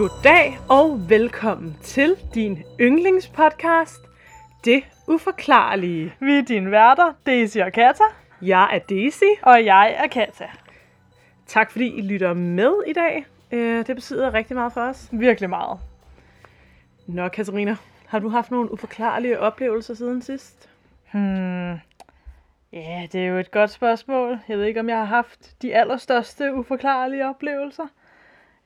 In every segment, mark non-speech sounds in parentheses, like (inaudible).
Goddag og velkommen til din yndlingspodcast, Det Uforklarlige. Vi er dine værter, Daisy og Kata, Jeg er Daisy. og jeg er Kata. Tak fordi I lytter med i dag. Øh, Det betyder rigtig meget for os. Virkelig meget. Nå, Katarina, har du haft nogle uforklarlige oplevelser siden sidst? Hmm. Ja, det er jo et godt spørgsmål. Jeg ved ikke, om jeg har haft de allerstørste uforklarlige oplevelser.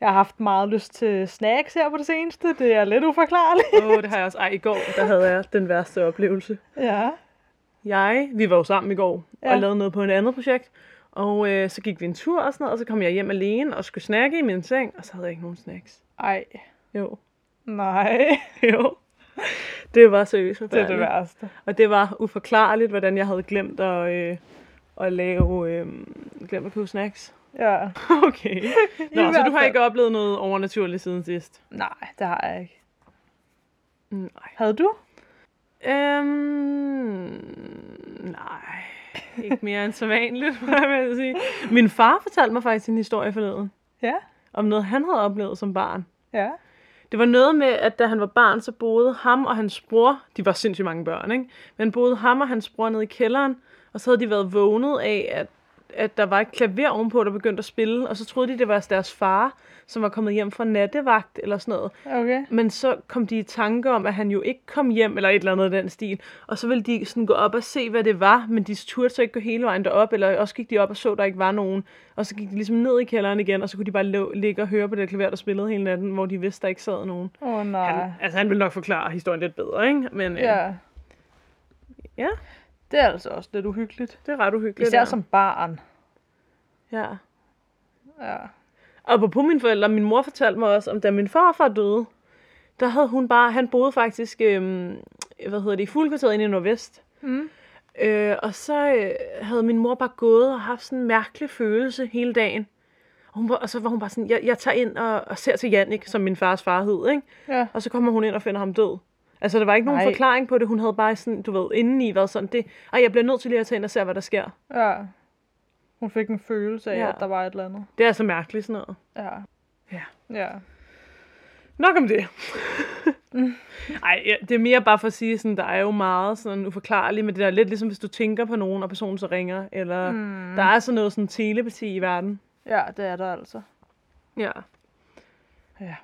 Jeg har haft meget lyst til snacks her på det seneste. Det er lidt uforklarligt. Åh, oh, det har jeg også. Ej, i går, der havde jeg den værste oplevelse. Ja. Jeg, vi var jo sammen i går ja. Og lavede noget på et andet projekt. Og øh, så gik vi en tur og sådan noget, og så kom jeg hjem alene og skulle snakke i min seng, og så havde jeg ikke nogen snacks. Ej. Jo, Nej. (laughs) jo. Det var seriøst Det er det værste. Og det var uforklarligt, hvordan jeg havde glemt at, øh, at lave, øh, glemt at købe snacks. Ja. (laughs) Okay. Nå, så du har ikke oplevet noget overnaturligt siden sidst? Nej, det har jeg ikke. Nej. Havde du? Øhm, nej. Ikke mere end så vanligt, må jeg vil sige. Min far fortalte mig faktisk en historie forleden. Ja. Om noget, han havde oplevet som barn. Ja. Det var noget med, at da han var barn, så boede ham og hans bror, de var sindssygt mange børn, ikke? Men boede ham og hans bror nede i kælderen, og så havde de været vågnet af, at, at der var et klaver ovenpå, der begyndte at spille, og så troede de, det var deres far, som var kommet hjem fra nattevagt eller sådan noget. Okay. Men så kom de i tanke om, at han jo ikke kom hjem, eller et eller andet i den stil. Og så ville de sådan gå op og se, hvad det var, men de turde så ikke gå hele vejen derop, eller også gik de op og så, at der ikke var nogen. Og så gik de ligesom ned i kælderen igen, og så kunne de bare ligge og høre på det klaver, der spillede hele natten, hvor de vidste, der ikke sad nogen. Åh oh, nej. Han, altså, han ville nok forklare historien lidt bedre, ikke? Men øh, Ja. Ja, Det er altså også lidt uhyggeligt. det er ret uhyggeligt. Især der. som barn. Ja. Ja. Og på mine forældre, min mor fortalte mig også, om da min farfar døde, der havde hun bare, han boede faktisk, øhm, hvad hedder det, i fuglekvarteret inde i Nordvest. Mm. Øh, og så øh, havde min mor bare gået og haft sådan en mærkelig følelse hele dagen. Og, hun var, og så var hun bare sådan, jeg, jeg tager ind og, og ser til Jannik, som min fars far hed, ikke? Ja. Og så kommer hun ind og finder ham død. Altså, der var ikke nogen Nej. forklaring på det. Hun havde bare sådan, du ved, indeni været sådan, det, ej, jeg bliver nødt til lige at tage ind og se, hvad der sker. Ja. Hun fik en følelse af, Ja. at der var et eller andet. Det er altså mærkeligt sådan noget. Ja. Ja. Ja. Nok om det. (laughs) Ej, ja, det er mere bare for at sige, sådan, der er jo meget sådan uforklarligt, men det er lidt ligesom, hvis du tænker på nogen, og personen så ringer, eller mm. der er sådan noget sådan telepati i verden. Ja, det er der altså. Ja. Ja.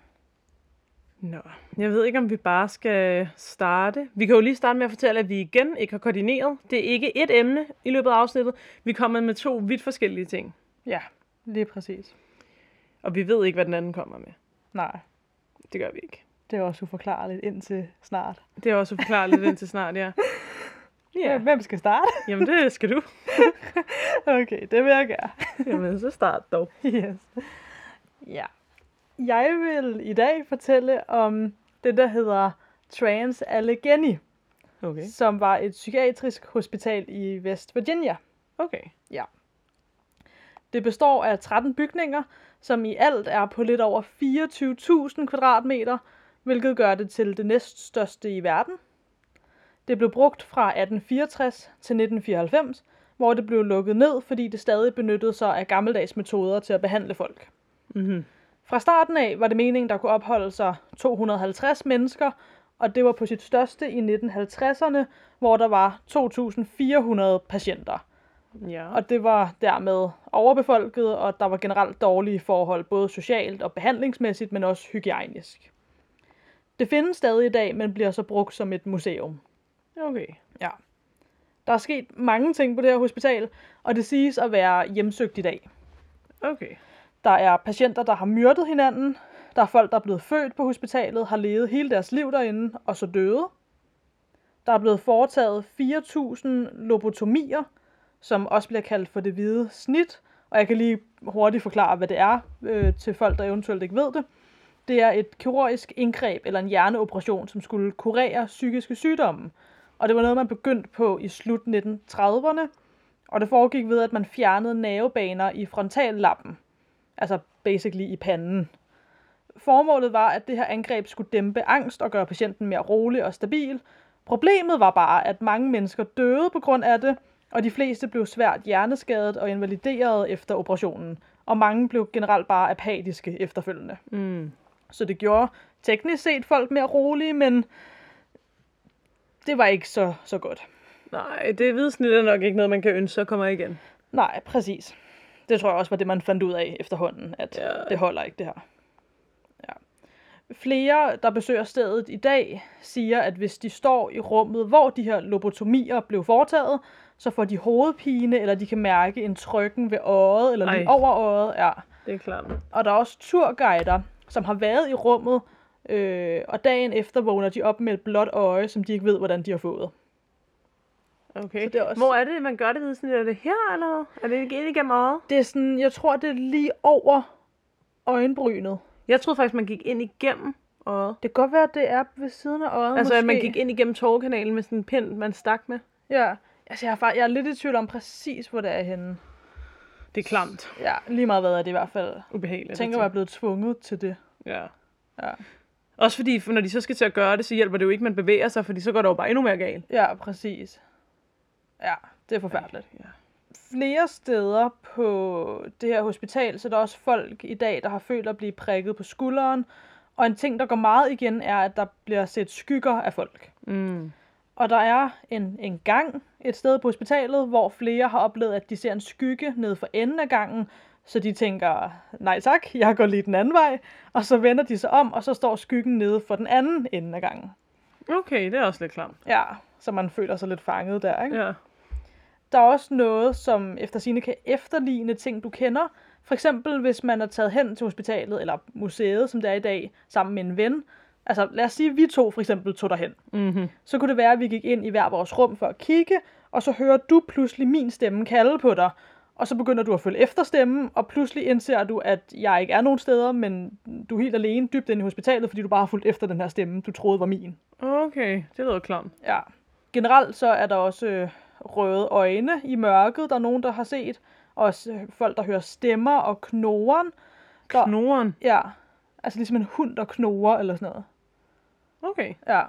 Nå, jeg ved ikke, om vi bare skal starte. Vi kan jo lige starte med at fortælle, at vi igen ikke har koordineret. Det er ikke et emne i løbet af afsnittet. Vi kommer med to vidt forskellige ting. Ja, lige præcis. Og vi ved ikke, hvad den anden kommer med. Nej, Det gør vi ikke. det er også uforklarligt indtil snart. Det er også forklarligt indtil snart, (laughs) ja. Ja. Hvem skal starte? (laughs) jamen det skal du. (laughs) Okay, det vil jeg gerne. Jamen, så start dog. Yes. Ja. Jeg vil i dag fortælle om det, der hedder Trans Allegheny, Okay. som var et psykiatrisk hospital i West Virginia. Okay. Det består af 13 bygninger, som i alt er på lidt over 24.000 kvadratmeter, hvilket gør det til det næststørste i verden. Det blev brugt fra 1864 til 1994, hvor det blev lukket ned, fordi det stadig benyttede sig af gammeldags metoder til at behandle folk. Mm-hmm. Fra starten af var det meningen, der kunne opholde sig 250 mennesker, og det var på sit største i 1950'erne, hvor der var 2.400 patienter. Ja. Og det var dermed overbefolket, og der var generelt dårlige forhold, både socialt og behandlingsmæssigt, men også hygiejnisk. Det findes stadig i dag, men bliver så brugt som et museum. Okay. Ja. Der er sket mange ting på det her hospital, og det siges at være hjemsøgt i dag. Okay. Der er patienter, der har myrdet hinanden. Der er folk, der er blevet født på hospitalet, har levet hele deres liv derinde, og så døde. Der er blevet foretaget 4.000 lobotomier, som også bliver kaldt for det hvide snit. Og jeg kan lige hurtigt forklare, hvad det er øh, til folk, der eventuelt ikke ved det. Det er et kirurgisk indgreb eller en hjerneoperation, som skulle kurere psykiske sygdomme. Og det var noget, man begyndte på i slut 1930'erne. Og det foregik ved, at man fjernede nervebaner i frontallappen. Altså basically i panden. Formålet var, at det her angreb skulle dæmpe angst og gøre patienten mere rolig og stabil. Problemet var bare, at mange mennesker døde på grund af det, og de fleste blev svært hjerneskadet og invalideret efter operationen. Og mange blev generelt bare apatiske efterfølgende. Mm. Så det gjorde teknisk set folk mere rolige, men det var ikke så, så godt. Nej, det hvidsnit er nok ikke noget, man kan ønske, så kommer igen. Nej, præcis. Det tror jeg også var det, man fandt ud af efterhånden, at Ja. det holder ikke det her. Ja. Flere, der besøger stedet i dag, siger, at hvis de står i rummet, hvor de her lobotomier blev foretaget, så får de hovedpine, eller de kan mærke en trykken ved øjet, eller lige Ej. over øjet. Ja. Det er klart. Og der er også turguider, som har været i rummet, øh, og dagen efter vågner de op med et blåt øje, som de ikke ved, hvordan de har fået. Okay. Så det er også- Hvor er det, man gør det hvidsnit? Er det her, eller? Er det ikke ind igennem øjet? Det er sådan, jeg tror, det er lige over øjenbrynet. Jeg troede faktisk, man gik ind igennem øjet. Det kan godt være, at det er ved siden af øjet, Altså, at man måske. gik ind igennem tårkanalen med sådan en pind, man stak med. Ja. Altså, jeg er, faktisk, jeg er lidt i tvivl om præcis, hvor det er henne. Det er klamt. Ja, lige meget hvad er det i hvert fald. Ubehageligt. Jeg tænker, at jeg er blevet tvunget til det. Ja. Ja. Også fordi, for når de så skal til at gøre det, så hjælper det jo ikke, at man bevæger sig, fordi så går det jo bare endnu mere galt. Ja, præcis. Ja, det er forfærdeligt. Ja. Flere steder på det her hospital, så er der også folk i dag, der har følt at blive prikket på skulderen. Og en ting, der går meget igen, er, at der bliver set skygger af folk. Mm. Og der er en, en gang et sted på hospitalet, hvor flere har oplevet, at de ser en skygge ned for enden af gangen, så de tænker, nej tak, jeg går lige den anden vej, og så vender de sig om, og så står skyggen nede for den anden ende af gangen. Okay, det er også lidt klamt. Ja, så man føler sig lidt fanget der, ikke? Ja. Der er også noget, som efter sine kan efterligne ting, du kender. For eksempel, hvis man er taget hen til hospitalet, eller museet, som det er i dag, sammen med en ven. Altså, lad os sige, at vi to for eksempel tog derhen. Mm-hmm. Så kunne det være, at vi gik ind i hver vores rum for at kigge, og så hører du pludselig min stemme kalde på dig. Og så begynder du at følge efter stemmen, og pludselig indser du, at jeg ikke er nogen steder, men du er helt alene dybt inde i hospitalet, fordi du bare har fulgt efter den her stemme, du troede var min. Okay, det lyder klamt. Ja. Generelt så er der også øh, røde øjne i mørket, der er nogen, der har set. Også øh, folk, der hører stemmer og knoren. Der, Knoren. ja, altså ligesom en hund, der knorer eller sådan noget. Okay. Ja.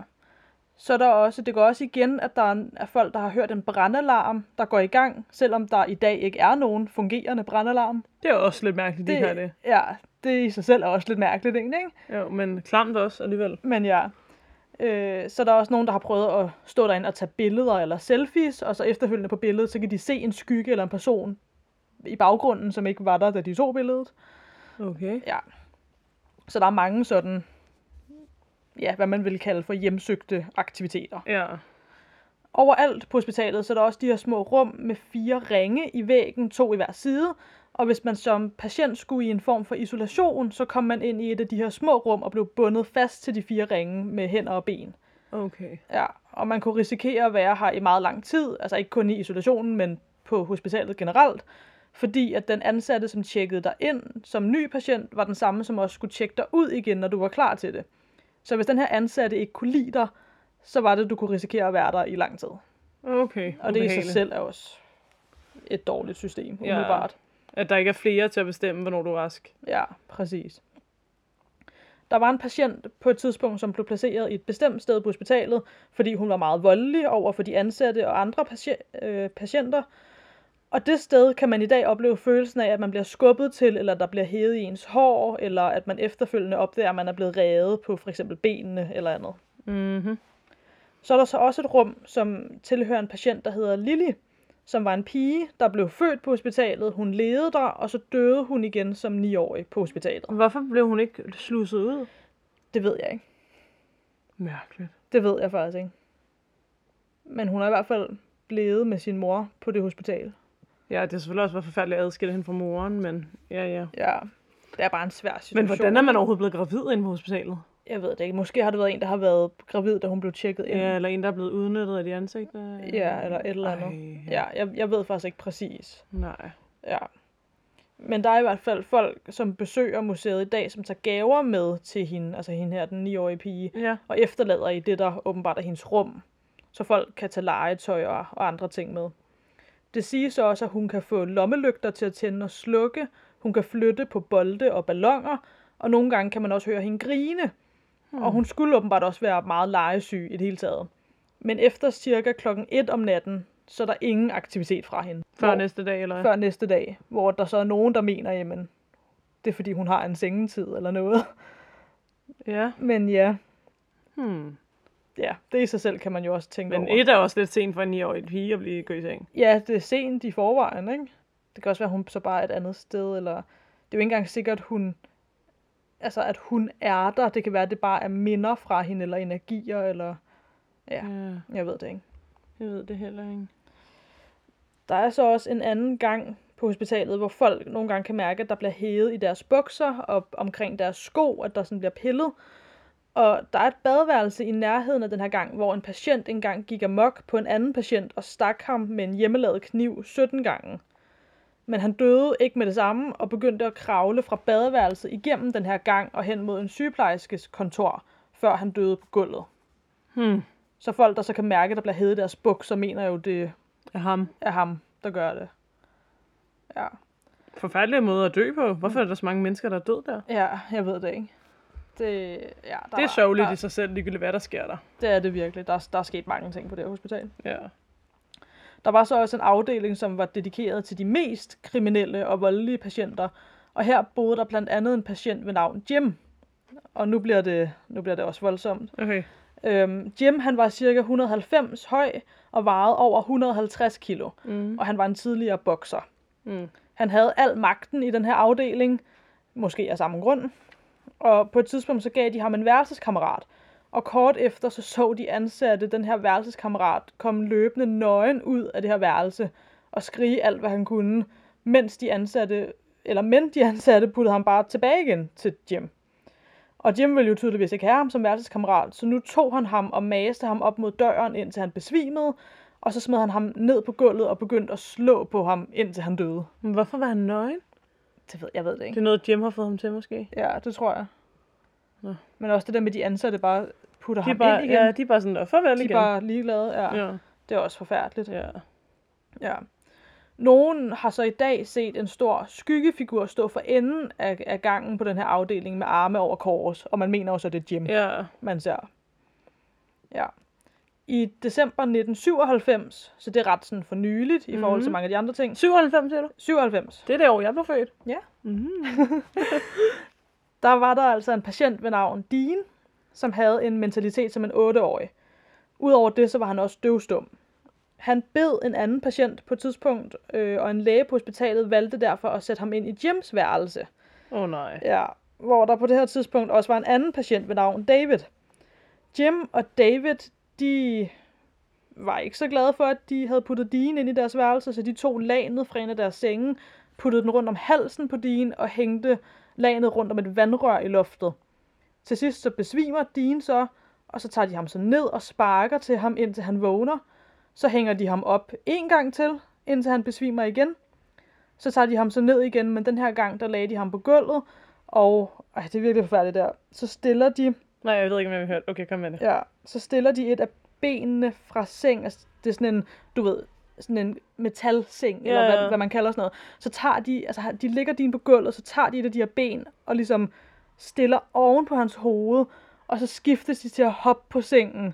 Så er der også, det går også igen, at der er, er folk, der har hørt en brandalarm, der går i gang, selvom der i dag ikke er nogen fungerende brandalarm. Det er også lidt mærkeligt, de her det. Ja, det i sig selv er også lidt mærkeligt, ikke? Jo, men klamt også alligevel. Men ja. Øh, så der er også nogen, der har prøvet at stå derinde og tage billeder eller selfies, og så efterfølgende på billedet, så kan de se en skygge eller en person i baggrunden, som ikke var der, da de tog billedet. Okay. Ja. Så der er mange sådan, ja, hvad man vil kalde for hjemsøgte aktiviteter. Ja. Overalt på hospitalet, så er der også de her små rum med fire ringe i væggen, to i hver side. Og hvis man som patient skulle i en form for isolation, så kom man ind i et af de her små rum og blev bundet fast til de fire ringe med hænder og ben. Okay. Ja, og man kunne risikere at være her i meget lang tid, altså ikke kun i isolationen, men på hospitalet generelt, fordi at den ansatte, som tjekkede dig ind som ny patient, var den samme, som også skulle tjekke dig ud igen, når du var klar til det. Så hvis den her ansatte ikke kunne lide dig, så var det, du kunne risikere at være der i lang tid. Okay. Og det i sig selv er også et dårligt system, Ja. At der ikke er flere til at bestemme, hvornår du er rask. Ja, præcis. Der var en patient på et tidspunkt, som blev placeret i et bestemt sted på hospitalet, fordi hun var meget voldelig over for de ansatte og andre pati- øh, patienter. Og det sted kan man i dag opleve følelsen af, at man bliver skubbet til, eller der bliver hævet i ens hår, eller at man efterfølgende opdager, at man er blevet revet på for eksempel benene eller andet. Mhm. Så er der så også et rum, som tilhører en patient, der hedder Lily, som var en pige, der blev født på hospitalet. Hun levede der, og så døde hun igen som 9-årig på hospitalet. Hvorfor blev hun ikke slusset ud? Det ved jeg ikke. Mærkeligt. Det ved jeg faktisk ikke. Men hun er i hvert fald blevet med sin mor på det hospital. Ja, det har selvfølgelig også været forfærdeligt at adskille hende fra moren, men ja, ja. Ja, det er bare en svær situation. Men hvordan er man overhovedet blevet gravid inde på hospitalet? Jeg ved det ikke. Måske har det været en, der har været gravid, da hun blev tjekket ind. Ja, eller en, der er blevet udnyttet af de ansigter? Ja, eller et eller andet. Ej, Ja, jeg, jeg ved faktisk ikke præcis. Nej. Ja. Men der er i hvert fald folk, som besøger museet i dag, som tager gaver med til hende, altså hende her, den 9-årige pige, Ja. og efterlader i det, der åbenbart er hendes rum, så folk kan tage legetøj og, og andre ting med. Det siges så også, at hun kan få lommelygter til at tænde og slukke, hun kan flytte på bolde og ballonger, og nogle gange kan man også høre hende grine. Hmm. Og hun skulle åbenbart også være meget legesyg i det hele taget. Men efter cirka klokken 1 om natten, så er der ingen aktivitet fra hende. Før Hvor- næste dag, eller før næste dag, hvor der så er nogen, der mener, jamen, det er fordi hun har en sengetid eller noget. Ja. Men ja, Hmm. ja, det i sig selv kan man jo også tænke Men over. et er også lidt sent for en 9-årig pige at blive gået i seng. Ja, det er sent i forvejen, ikke? Det kan også være, at hun så bare er et andet sted, eller... Det er jo ikke engang sikkert, hun... Altså, at hun er der. Det kan være, at det bare er minder fra hende, eller energier, eller... Ja, Ja, jeg ved det ikke. jeg ved det heller ikke. Der er så også en anden gang på hospitalet, hvor folk nogle gange kan mærke, at der bliver hævet i deres bukser og omkring deres sko, at der sådan bliver pillet. Og der er et badeværelse i nærheden af den her gang, hvor en patient engang gik amok på en anden patient og stak ham med en hjemmelavet kniv 17 gange. Men han døde ikke med det samme og begyndte at kravle fra badeværelset igennem den her gang og hen mod en sygeplejerskes kontor, før han døde på gulvet. Hmm. Så folk, der så kan mærke, at der bliver hævet deres bukser, mener jo, det Af ham. er ham, der gør det. Ja. Forfærdelig måde at dø på. Hvorfor er der så mange mennesker, der er død der? Ja, jeg ved det ikke. Det, ja, der, Det er sørgeligt der, i sig selv, ligegyldigt hvad der sker der. Det er det virkelig. Der, der er sket mange ting på det her hospital. Ja. Der var så også en afdeling, som var dedikeret til de mest kriminelle og voldelige patienter. Og her boede der blandt andet en patient ved navn Jim. Og nu bliver det, nu bliver det også voldsomt. Okay. Øhm, Jim han var cirka 190 høj og vejede over 150 kilo. Mm. Og han var en tidligere bokser. Mm. Han havde al magten i den her afdeling, måske af samme grund. Og på et tidspunkt så gav de ham en værelseskammerat. Og kort efter så så de ansatte den her værelseskammerat komme løbende nøgen ud af det her værelse og skrige alt, hvad han kunne, mens de ansatte, eller men de ansatte puttede ham bare tilbage igen til Jim. Og Jim ville jo tydeligvis ikke have ham som værelseskammerat, så nu tog han ham og maste ham op mod døren, indtil han besvimede, og så smed han ham ned på gulvet og begyndte at slå på ham, indtil han døde. Men hvorfor var han nøgen? Det ved jeg ved det Det ikke. er noget, Jim har fået ham til, måske. Ja, det tror jeg. Men også det der med, de ansatte bare putter De er ham bare, ind igen. ja, de er bare sådan, "Nå, farvel de er igen. bare ligeglade. Ja. ja. Det er også forfærdeligt. ja. Ja. Nogen har så i dag set en stor skyggefigur stå for enden af, af gangen på den her afdeling med arme over kors, og man mener også, at det er Jim, ja. Man ser. Ja. I december 1997, så det er ret sådan for nyligt i forhold til Mhm. mange af de andre ting, 97, siger du? 97, Det er det år, jeg blev født. Ja. Mm. (laughs) der var der altså en patient ved navn Dean, som havde en mentalitet som en 8-årig. Udover det, så var han også døvstum. Han bed en anden patient på et tidspunkt, øh, og en læge på hospitalet valgte derfor at sætte ham ind i Jims værelse. Åh oh, nej. Ja, hvor der på det her tidspunkt også var en anden patient ved navn David. Jim og David, de var ikke så glade for, at de havde puttet Dean ind i deres værelse, så de tog lanet fra en af deres senge, puttede den rundt om halsen på Dean og hængte lanet rundt om et vandrør i loftet. Til sidst så besvimer Dean så, og så tager de ham så ned og sparker til ham, indtil han vågner. Så hænger de ham op en gang til, indtil han besvimer igen. Så tager de ham så ned igen, men den her gang, der lagde de ham på gulvet, og ej, det er virkelig forfærdeligt der. Så stiller de, Nej, jeg ved ikke, jeg har hørt. Okay, kom med det. ja, så stiller de et af benene fra seng. Altså, det er sådan en, du ved, sådan en metalseng, Ja, eller ja. hvad, hvad, man kalder sådan noget. Så tager de, altså de ligger din på gulvet, så tager de et af de her ben, og ligesom stiller oven på hans hoved, og så skiftes de til at hoppe på sengen,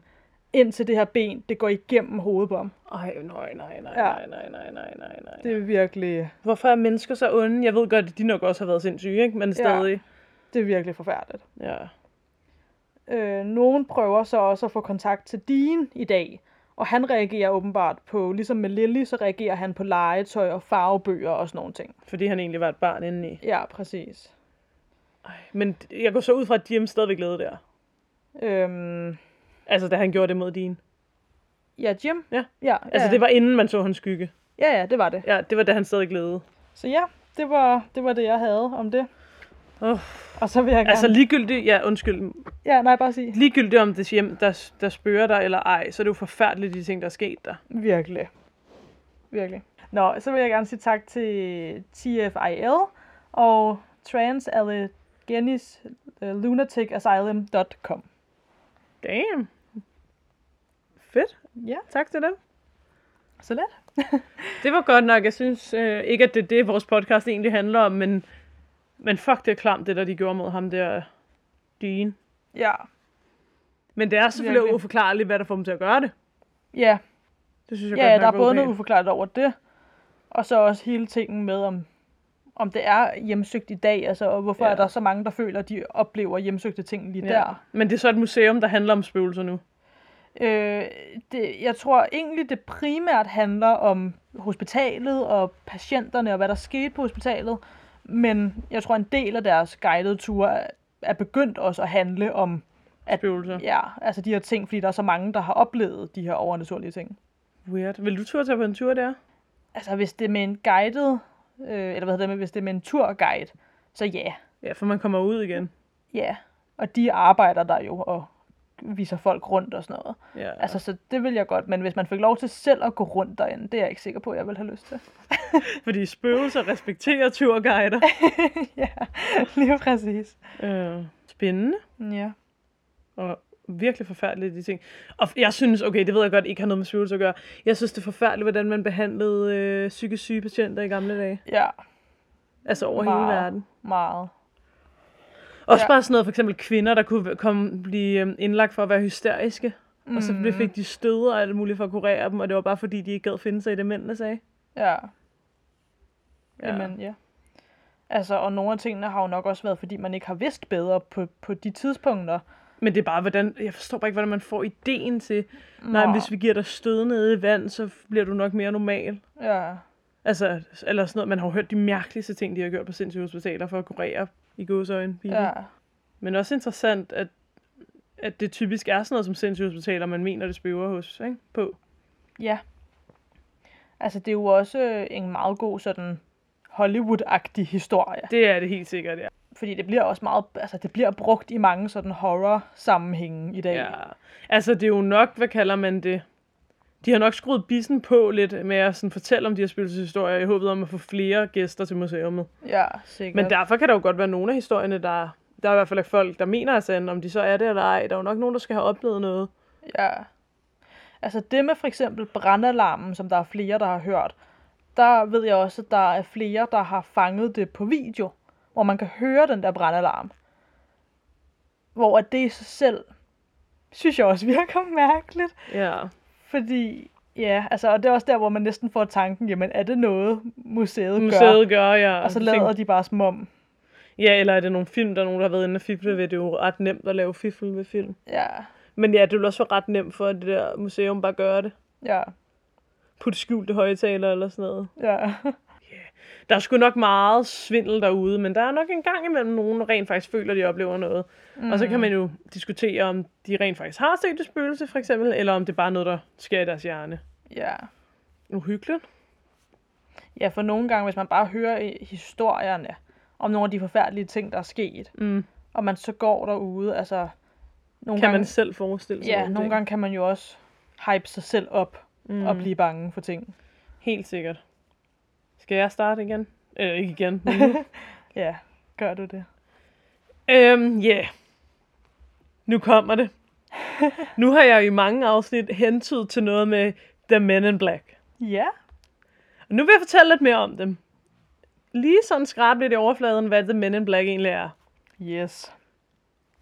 indtil det her ben, det går igennem hovedet på ham. Ej, nej, nej, nej, Ja. nej, nej, nej, nej, nej, nej. Det er virkelig, Hvorfor er mennesker så onde? Jeg ved godt, at de nok også har været sindssyge, ikke? Men stadig. det er virkelig forfærdeligt. Ja. Øh, nogen prøver så også at få kontakt til Dean i dag, og han reagerer åbenbart på, ligesom med Lily, så reagerer han på legetøj og farvebøger og sådan nogle ting. Fordi han egentlig var et barn indeni. Ja, præcis. Ej, men jeg går så ud fra, at Jim stadigvæk levede der. Øhm, Altså, da han gjorde det mod din. ja, Jim? Ja. Ja, Altså, ja. det var inden man så hans skygge. ja, ja, det var det. Ja, det var da han stadig levede. Så ja, det var det, var det jeg havde om det. Oh. Og så vil jeg gerne... Altså ligegyldigt, ja undskyld, Ja, nej, bare sige. ligegyldigt om det hjem, der, der spørger dig eller ej, så er det jo forfærdeligt, de ting, der er sket der. Virkelig. Virkelig. Nå, så vil jeg gerne sige tak til TFIL og Transalleghenies uh, lunaticasylum.com. Damn. Fedt. Ja, Tak til dem. så let. (laughs) Det var godt nok. Jeg synes øh, ikke, at det er det, vores podcast egentlig handler om, men, men fuck, det er klamt, det der, de gjorde mod ham der, Dean. Ja. Men det er selvfølgelig Virkelig. uforklarligt, hvad der får dem til at gøre det. Ja, Det synes jeg ja godt der er både noget uforklaret over det, og så også hele tingen med, om, om det er hjemsøgt i dag, altså, og hvorfor ja. er der så mange, der føler, at de oplever hjemsøgte ting lige Ja. der. Men det er så et museum, der handler om spøgelser nu. Øh, det, jeg tror egentlig, det primært handler om hospitalet og patienterne og hvad der skete på hospitalet. Men jeg tror, en del af deres guidede ture er, begyndt også at handle om At- Spøgelser. ja, altså de her ting, fordi der er så mange, der har oplevet de her overnaturlige ting. Weird. Vil du turde tage på en tur der? Altså hvis det er med en guided, øh, eller hvad hedder det, hvis det er med en turguide, så ja, Ja, for man kommer ud igen. ja. Og de arbejder der jo og viser folk rundt og sådan noget. Ja. Altså, så det vil jeg godt, men hvis man fik lov til selv at gå rundt derinde, det er jeg ikke sikker på, at jeg vil have lyst til. (laughs) Fordi spøgelser respekterer turguider. (laughs) ja, lige præcis. øh, spændende. Ja. Og virkelig forfærdeligt, de ting. Og jeg synes, okay, det ved jeg godt, ikke har noget med spøgelser at gøre. Jeg synes, det er forfærdeligt, hvordan man behandlede øh, psykisk syge patienter i gamle dage. Ja, Altså over hele Meget. verden. meget. Også Ja. bare sådan noget, for eksempel kvinder, der kunne komme, blive øhm, indlagt for at være hysteriske. Mm. Og så blev- fik de stød og alt muligt for at kurere dem, og det var bare fordi, de ikke gad finde sig i det, mændene sagde. Ja. Ja. Jamen, ja. Altså, og nogle af tingene har jo nok også været, fordi man ikke har vidst bedre på, på de tidspunkter. Men det er bare, hvordan, jeg forstår bare ikke, hvordan man får ideen til, nej, men hvis vi giver dig stød nede i vand, så bliver du nok mere normal. Ja, Altså, eller sådan noget, man har jo hørt de mærkeligste ting, de har gjort på sindssyge hospitaler for at kurere i gåsøjne. ja. Men også interessant, at, at det typisk er sådan noget som sindssyge hospitaler, man mener, det spøger hos, ikke? På. Ja. Altså, det er jo også en meget god sådan Hollywood-agtig historie. Det er det helt sikkert, ja. Fordi det bliver også meget, altså det bliver brugt i mange sådan horror-sammenhænge i dag. ja. Altså, det er jo nok, hvad kalder man det? De har nok skruet bissen på lidt med at sådan fortælle om de her spøgelseshistorier, i håbet om at få flere gæster til museet. ja sikkert. Men derfor kan der jo godt være nogle af historierne, der... Der er i hvert fald folk, der mener er sande, om de så er det eller ej. Der er jo nok nogen, der skal have oplevet noget. Ja. Altså det med for eksempel brandalarmen, som der er flere, der har hørt, der ved jeg også, at der er flere, der har fanget det på video, hvor man kan høre den der brandalarm. Hvor at det i sig selv, synes jeg også virker mærkeligt. Ja. Fordi, ja, altså, og det er også der, hvor man næsten får tanken, jamen er det noget, museet, Museet gør? gør, ja. Og så Tænk- lader de bare som om, Ja, eller er det nogle film, der er nogen, der har været inde og fifle ved? Det er jo ret nemt at lave fifle ved film. ja, Men ja, det vil også være ret nemt for det der museum bare gøre det. ja, Putte skjulte højtaler eller sådan noget. ja, Der er sgu nok meget svindel derude, men der er nok en gang imellem nogen, der rent faktisk føler, at de oplever noget. Mm. Og så kan man jo diskutere, om de rent faktisk har set et spøgelse, for eksempel, eller om det bare er noget, der sker i deres hjerne. ja. Uhyggeligt. Ja, for nogle gange, hvis man bare hører historierne om nogle af de forfærdelige ting, der er sket, Mm. og man så går derude, altså... Nogle Kan gange, man selv forestille sig Ja, nogle ting. gange kan man jo også hype sig selv op mm. og blive bange for ting. Helt sikkert. Skal jeg starte igen? Øh, ikke igen, (laughs) men nu. Ja, gør du det? Øhm, ja. Yeah. Nu kommer det. (laughs) nu har jeg i mange afsnit hentydet til noget med The Men in Black. Ja. Og nu vil jeg fortælle lidt mere om dem. Lige sådan skrab lidt i overfladen, hvad The Men in Black egentlig er. Yes.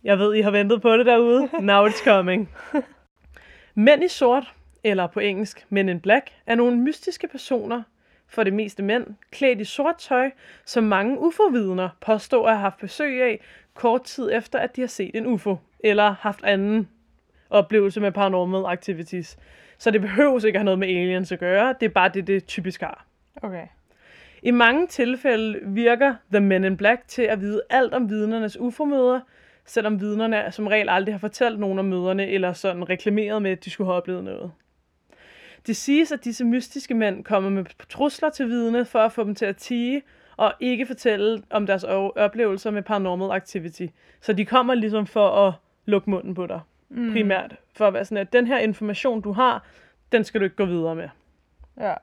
Jeg ved, I har ventet på det derude. Now it's coming. (laughs) Mænd i sort, eller på engelsk Men in Black, er nogle mystiske personer, for det meste mænd, klædt i sort tøj, som mange UFO-vidner påstår at have haft besøg af kort tid efter, at de har set en UFO, eller haft anden oplevelse med paranormal activities. Så det behøves ikke at have noget med aliens at gøre, det er bare det, det typisk har. Okay. I mange tilfælde virker The Men in Black til at vide alt om vidnernes UFO-møder, selvom vidnerne som regel aldrig har fortalt nogen om møderne, eller sådan reklameret med, at de skulle have oplevet noget. Det siges, at disse mystiske mænd kommer med trusler til vidne for at få dem til at tige, og ikke fortælle om deres oplevelser med paranormal activity. Så de kommer ligesom for at lukke munden på dig, mm. primært. For at være sådan, at den her information, du har, den skal du ikke gå videre med. Ja.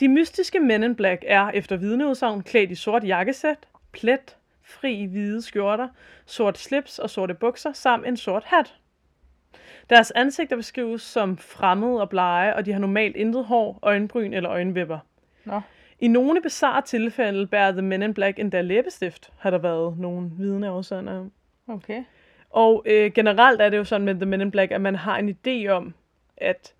De mystiske Men in Black er efter vidneudsagn klædt i sort jakkesæt, plet, fri hvide skjorter, sort slips og sorte bukser samt en sort hat. Deres ansigter beskrives som fremmede og blege, og de har normalt intet hår, øjenbryn eller øjenvipper. Nå. I nogle bizarre tilfælde bærer The Men in Black endda læbestift, har der været nogle vidne afsender om. Okay. Og øh, generelt er det jo sådan med The Men in Black, at man har en idé om, at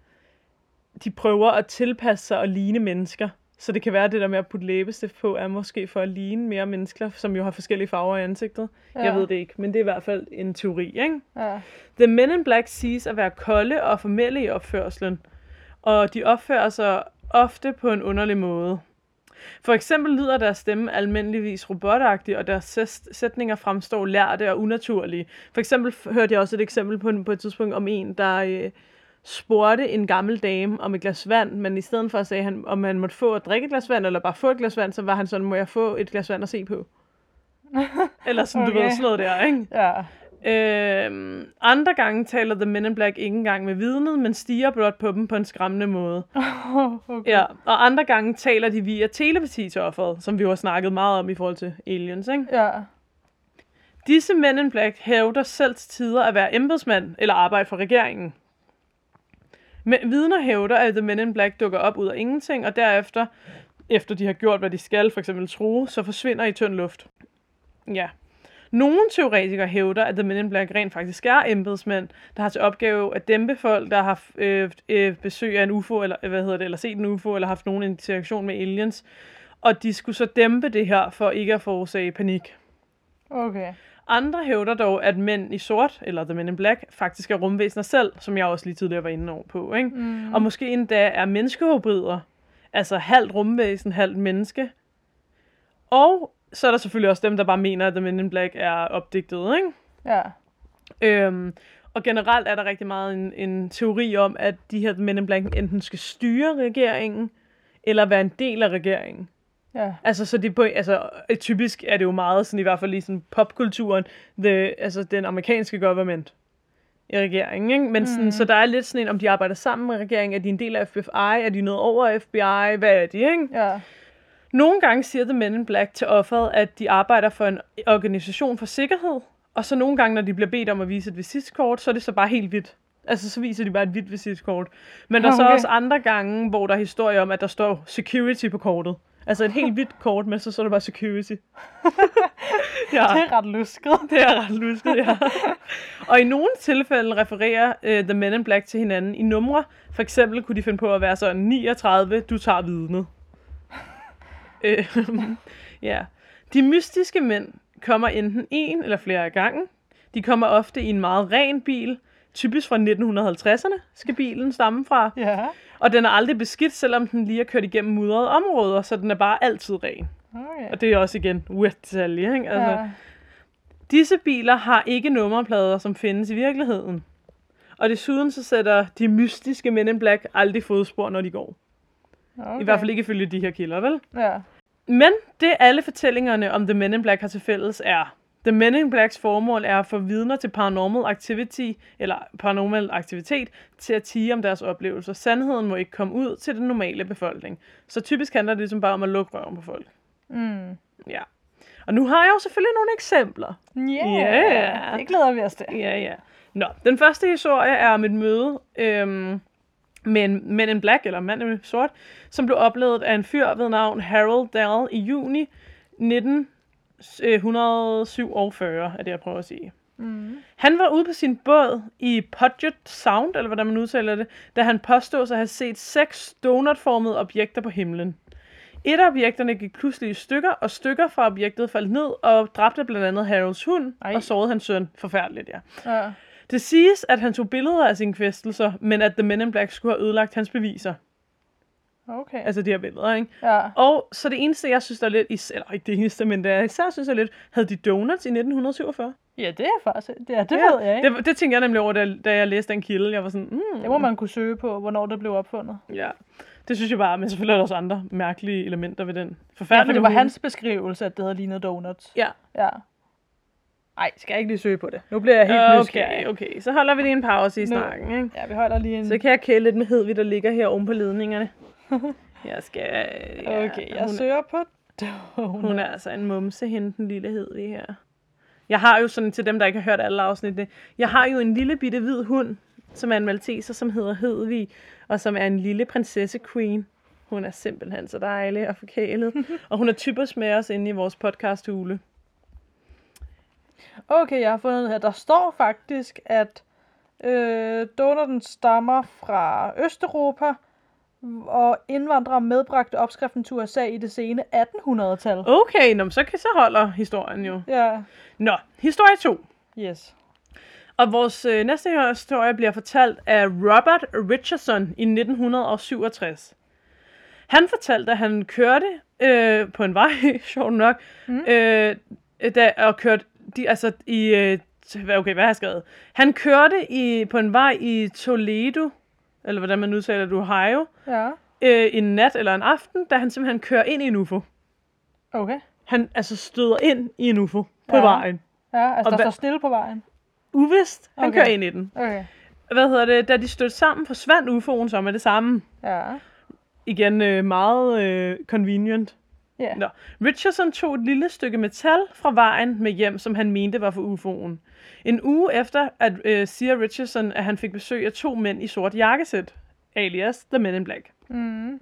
de prøver at tilpasse sig og ligne mennesker, Så det kan være, at det der med at putte læbestift på, er måske for at ligne mere mennesker, som jo har forskellige farver i ansigtet. Ja. Jeg ved det ikke, men det er i hvert fald en teori, ikke? Ja. The Men in Black siges at være kolde og formelle i opførselen, og de opfører sig ofte på en underlig måde. For eksempel lyder deres stemme almindeligvis robotagtigt, og deres sæt- sætninger fremstår lærte og unaturlige. For eksempel hørte jeg også et eksempel på, på et tidspunkt om en, der øh, spurgte en gammel dame om et glas vand, men i stedet for at sige, han, om han måtte få at drikke et glas vand, eller bare få et glas vand, så var han sådan, må jeg få et glas vand at se på? (laughs) eller sådan, okay. du ved, sådan noget der, ikke? Ja. Øhm, andre gange taler The Men in Black ikke engang med vidnet, men stiger blot på dem på en skræmmende måde. (laughs) okay. Ja, og andre gange taler de via telepati til offeret, som vi jo har snakket meget om i forhold til aliens, ikke? Ja. Disse Men in Black hævder selv til tider at være embedsmand eller arbejde for regeringen. Men vidner hævder, at The Men in Black dukker op ud af ingenting, og derefter, efter de har gjort, hvad de skal, for eksempel true, så forsvinder i tynd luft. Ja. Nogle teoretikere hævder, at The Men in Black rent faktisk er embedsmænd, der har til opgave at dæmpe folk, der har øh, øh, besøg af en UFO, eller øh, hvad hedder det, eller set en UFO, eller haft nogen interaktion med aliens. Og de skulle så dæmpe det her, for ikke at forårsage panik. Okay. Andre hævder dog, at mænd i sort, eller The Men in Black, faktisk er rumvæsener selv, som jeg også lige tidligere var inde over på. Ikke? Mm. Og måske endda er menneskehybrider, altså halvt rumvæsen, halvt menneske. Og så er der selvfølgelig også dem, der bare mener, at The Men in Black er opdigtet. Ikke? Ja. Øhm, og generelt er der rigtig meget en, en teori om, at de her Men in Black enten skal styre regeringen, eller være en del af regeringen. Ja. Altså, så det på, altså, øh, typisk er det jo meget sådan, i hvert fald i sådan popkulturen, the, altså den amerikanske government i regeringen, ikke? Men sådan, Mm. så der er lidt sådan en, om de arbejder sammen med regeringen, er de en del af FBI, er de noget over FBI, hvad er de, ikke? Ja. Nogle gange siger The Men in Black til offeret, at de arbejder for en organisation for sikkerhed, og så nogle gange, når de bliver bedt om at vise et visitkort, så er det så bare helt hvidt. Altså, så viser de bare et hvidt visitkort. Men der er så også andre gange, hvor der er historie om, at der står security på kortet. Altså et helt hvidt kort, men så står der bare security. (laughs) ja, Det er ret lusket. det er ret lustigt, ja. Og i nogle tilfælde refererer uh, The Men in Black til hinanden i numre. For eksempel kunne de finde på at være sådan 39, du tager vidnet. (laughs) Øh, (laughs) ja. De mystiske mænd kommer enten en eller flere af gangen. De kommer ofte i en meget ren bil. Typisk fra 1950'erne skal bilen stamme fra. Ja. Og den er aldrig beskidt, selvom den lige er kørt igennem mudrede områder, så den er bare altid ren. Okay. Og det er også igen weird detalje, ikke? Altså, ja. Disse biler har ikke nummerplader, som findes i virkeligheden. Og desuden så sætter de mystiske Men in Black aldrig fodspor, når de går. Okay. I hvert fald ikke ifølge de her kilder, vel? Ja. Men det alle fortællingerne om The Men in Black har til fælles er, The Men in Blacks formål er at få vidner til paranormal activity, eller paranormal aktivitet, til at tige om deres oplevelser. Sandheden må ikke komme ud til den normale befolkning. Så typisk handler det ligesom bare om at lukke røven på folk. Mm. Ja. Og nu har jeg jo selvfølgelig nogle eksempler. Yeah. Ja. Det glæder vi os til. Ja, ja. Nå, den første historie er om et møde øhm, med en Men in Black, eller mand i sort, som blev oplevet af en fyr ved navn Harold Dahl i juni 1947, er det, jeg prøver at sige. Mm. Han var ude på sin båd i Puget Sound, eller hvordan man udtaler det, da han påstod sig at have set seks donutformede objekter på himlen. Et af objekterne gik pludselig i stykker, og stykker fra objektet faldt ned og dræbte blandt andet Harolds hund Ej. og sårede hans søn. Forfærdeligt, ja. Ja. Det siges, at han tog billeder af sine kvæstelser, men at The Men in Black skulle have ødelagt hans beviser. Okay. Altså de her billeder, ikke? Ja. Og så det eneste, jeg synes, der er lidt... Is- eller ikke det eneste, men det jeg især synes er lidt... Havde de donuts i 1947? Ja, det er faktisk... Det, ja, det ja, ved jeg ikke. Det, det tænkte jeg nemlig over, da, da jeg læste den kilde. Jeg var sådan, mm, Det må man kunne søge på, hvornår det blev opfundet. Ja, det synes jeg bare, men selvfølgelig er der også andre mærkelige elementer ved den. Ja, for Forfærdelige det var hans beskrivelse, at det havde lignet donuts. Ja, Ja. Ej, skal jeg ikke lige søge på det? Nu bliver jeg helt okay, nysgerrig. okay. Så holder vi lige en pause i Nu- snakken, ikke? Ja, vi holder lige en... Så kan jeg kæle lidt med Hedvig, der ligger her oven på ledningerne. (laughs) Jeg skal... Ja, Okay, jeg hun, søger på donut. (laughs) hun er altså en mumse, hende den lille Hedvig her. Jeg har jo sådan, til dem, der ikke har hørt alle afsnittene, jeg har jo en lille bitte hvid hund, som er en malteser, som hedder Hedvig, og som er en lille prinsesse queen. Hun er simpelthen så dejlig og forkælet. (laughs) og hun er typisk med os inde i vores podcast hule. Okay, jeg har fundet her. Der står faktisk, at øh, donutten stammer fra Østeuropa, Og indvandrere medbragte opskriften til USA i det sene 1800-tal. Okay, nå, så, kan, så holder historien jo. Ja, Nå, historie 2. yes. Og vores øh, næste historie bliver fortalt af Robert Richardson i 1967. Han fortalte, at han kørte øh, på en vej, (laughs) sjovt nok, mm. øh, da, og kørte de, altså i, øh, okay, hvad har jeg skrevet? Han kørte i, på en vej i Toledo, eller hvordan man udtaler det, Ohio, Ja, øh, en nat eller en aften, da han simpelthen kører ind i en UFO. okay. Han altså støder ind i en UFO på Ja. vejen. Ja, altså Og der står stille på vejen. Uvist, han Okay. kører ind i den. Okay. Hvad hedder det? Da de stødte sammen, forsvandt UFO'en så med det samme. Ja. Igen øh, meget øh, convenient. Ja. Nå. Richardson tog et lille stykke metal fra vejen med hjem, som han mente var for UFO'en. En uge efter, at øh, siger Richardson, at han fik besøg af to mænd i sort jakkesæt, alias The Men in Black. Mm.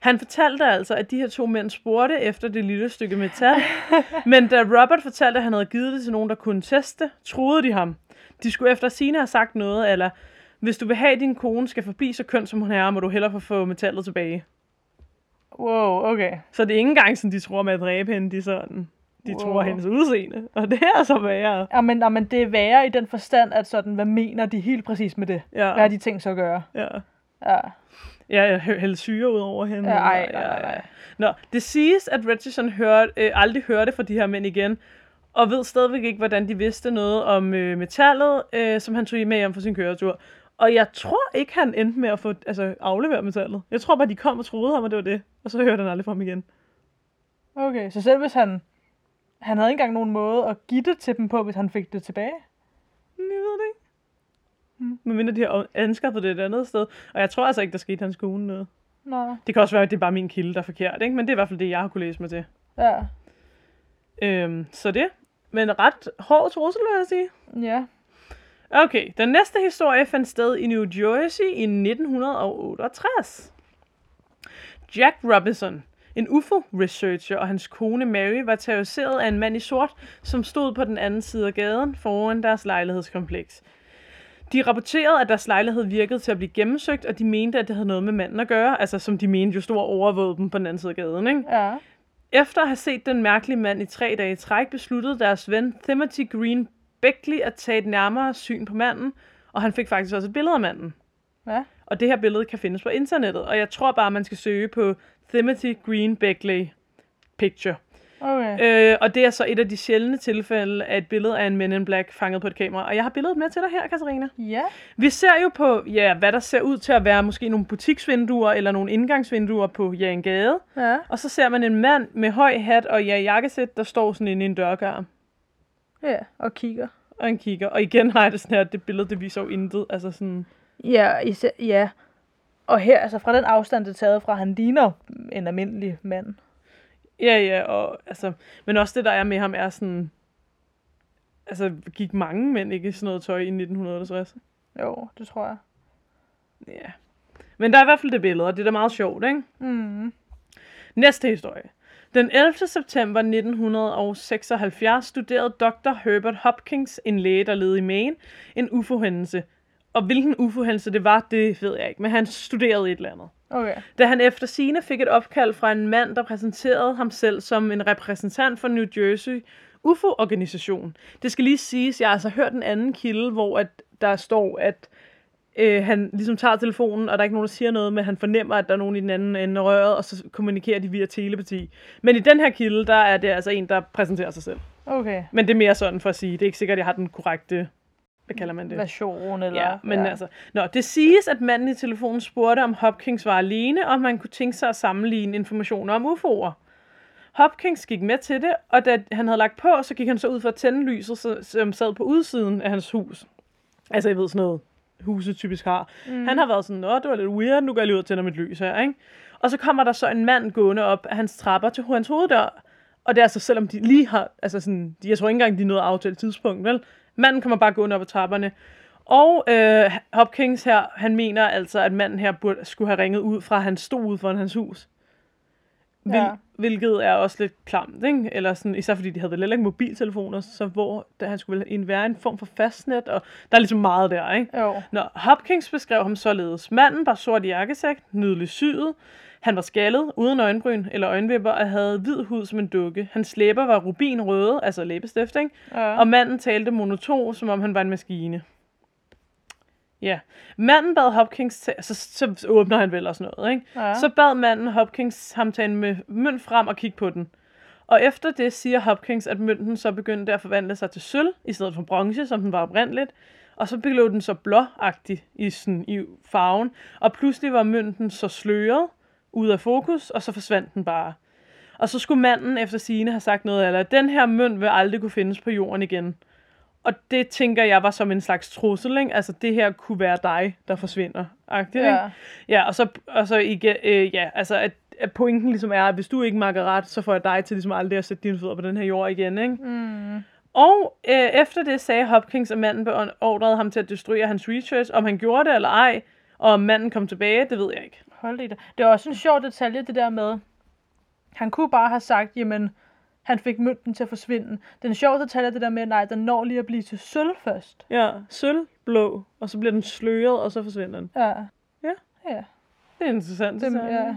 Han fortalte altså, at de her to mænd spurgte efter det lille stykke metal, (laughs) men da Robert fortalte, at han havde givet det til nogen, der kunne teste, troede de ham. De skulle efter sine have sagt noget, eller hvis du vil have, at din kone skal forbi så køn som hun er, må du hellere få metallet tilbage. Wow, okay. Så det er ikke engang sådan, de tror med at dræbe hende, de sådan, de Wow. tror hendes udseende. Og det er så værre. Ja, men, ja, men det er værre i den forstand, at sådan, hvad mener de helt præcis med det? Ja. Hvad har de tænkt sig at gøre? Ja. Ja. Ja, jeg hæ- hældte syre ud over hende. Ja, ej, nej, nej, nej. Nå, det siges, at Richardson hørte, øh, aldrig hørte fra de her mænd igen, og ved stadigvæk ikke, hvordan de vidste noget om øh, metallet, øh, som han tog med hjem for sin køretur. Og jeg tror ikke, han endte med at få altså, afleveret metallet. Jeg tror bare, de kom og troede ham, at det var det. Og så hørte han aldrig fra ham igen. Okay, så selv hvis han... Han havde ikke engang nogen måde at give det til dem på, hvis han fik det tilbage? Jeg ved det ikke. Hmm. Men mindre de har anskaffet det et andet sted. Og jeg tror altså ikke, der skete hans kone noget. Nå. Det kan også være, at det er bare min kilde, der er forkert, ikke? Men det er i hvert fald det, jeg har kunne læse mig til. Ja. Øhm, så det. Men ret hård trussel, vil jeg sige. Ja. Okay, den næste historie fandt sted i New Jersey i 1968. Jack Robinson, en UFO-researcher og hans kone Mary var terroriseret af en mand i sort, som stod på den anden side af gaden foran deres lejlighedskompleks. De rapporterede, at deres lejlighed virkede til at blive gennemsøgt, og de mente, at det havde noget med manden at gøre, altså som de mente jo stod og overvågede dem på den anden side af gaden, ikke? Ja. Efter at have set den mærkelige mand i tre dage i træk, besluttede deres ven Timothy Green Beckley at tage et nærmere syn på manden, og han fik faktisk også et billede af manden. Ja. Og det her billede kan findes på internettet, og jeg tror bare, man skal søge på Timothy Green Beckley Picture. Okay. Øh, og det er så et af de sjældne tilfælde af et billede af en Men in Black fanget på et kamera. Og jeg har billedet med til dig her, Katarina. Ja. Vi ser jo på, ja, hvad der ser ud til at være måske nogle butiksvinduer eller nogle indgangsvinduer på ja, en gade. Ja. Og så ser man en mand med høj hat og ja, jakkesæt, der står sådan inde i en dørkarm Ja, og kigger. og en kigger. Og igen har jeg det sådan her, det billede, det viser jo intet. Altså sådan, Ja, især, ja. Og her, altså fra den afstand, det er taget fra, han ligner en almindelig mand. ja, ja, og altså, men også det, der er med ham, er sådan, altså, gik mange mænd ikke i sådan noget tøj i 1960? Jo, det tror jeg. Ja. Men der er i hvert fald det billede, og det er da meget sjovt, ikke? Mm. Næste historie. Den 11. september 1976 studerede Dr. Herbert Hopkins, en læge, der levede i Maine, en UFO-hændelse. Og hvilken UFO-hændelse det var, det ved jeg ikke, men han studerede et eller andet. Okay. Da han efter sine fik et opkald fra en mand, der præsenterede ham selv som en repræsentant for New Jersey UFO-organisation. Det skal lige siges, jeg har altså hørt en anden kilde, hvor at der står, at øh, han ligesom tager telefonen, og der er ikke nogen, der siger noget, men han fornemmer, at der er nogen i den anden ende af røret, og så kommunikerer de via telepati. Men i den her kilde, der er det altså en, der præsenterer sig selv. Okay. Men det er mere sådan for at sige, det er ikke sikkert, at jeg har den korrekte, hvad kalder man det? Version, eller... Ja, men ja. altså... Nå, det siges, at manden i telefonen spurgte, om Hopkins var alene, og om man kunne tænke sig at sammenligne informationer om UFO'er. Hopkins gik med til det, og da han havde lagt på, så gik han så ud for at tænde lyset, som sad på udsiden af hans hus. Altså, jeg ved sådan noget, huset typisk har. Mm. Han har været sådan, nå, det var lidt weird, nu går jeg lige ud og tænder mit lys her, ikke? Og så kommer der så en mand gående op af hans trapper til hans hoveddør. Og det er altså, selvom de lige har, altså sådan, de, jeg tror ikke engang, de er nået aftalt tidspunkt, vel? Manden kommer bare gående op ad trapperne. Og øh, Hopkins her, han mener altså, at manden her burde, skulle have ringet ud fra, at han stod ude foran hans hus. Hvil, Ja. Hvilket er også lidt klamt, ikke? Eller sådan, især fordi de havde vel heller ikke mobiltelefoner, så hvor der, han skulle vel en- være en form for fastnet, og der er ligesom meget der, ikke? Jo. Nå, Hopkins beskrev ham således. Manden var sort jakkesæk, nydeligt syet. Han var skaldet, uden øjenbryn eller øjenvipper, og havde hvid hud som en dukke. Hans læber var rubinrøde, altså læbestift, ikke? Ja. Og manden talte monoton, som om han var en maskine. Ja. Manden bad Hopkins, ta- så, så åbner han vel og sådan noget, ikke? Ja. Så bad manden Hopkins ham tage en mø- mønt frem og kigge på den. Og efter det siger Hopkins, at mønten så begyndte at forvandle sig til sølv, i stedet for bronze, som den var oprindeligt. Og så blev den så blåagtig i, sådan, i farven. Og pludselig var mønten så sløret ud af fokus, og så forsvandt den bare. Og så skulle manden efter sigende have sagt noget at den her mønt vil aldrig kunne findes på jorden igen. Og det tænker jeg var som en slags trussel, ikke? Altså, det her kunne være dig, der forsvinder. Agtigt, ikke? Ja. Ja, og så, og så igen, øh, ja, altså at, at pointen ligesom er, at hvis du ikke makker ret, så får jeg dig til ligesom aldrig at sætte dine fødder på den her jord igen, ikke? Mm. Og øh, efter det sagde Hopkins, at manden beordrede ham til at destruere hans research. Om han gjorde det eller ej, og om manden kom tilbage, det ved jeg ikke. Hold i det. Det er også en sjov detalje, det der med, han kunne bare have sagt, jamen, han fik mønten til at forsvinde. Den sjove detalje er det der med, nej, den når lige at blive til sølv først. Ja, sølv, blå, og så bliver den sløret, og så forsvinder den. Ja. Ja. Ja. Det er interessant. Det, ja.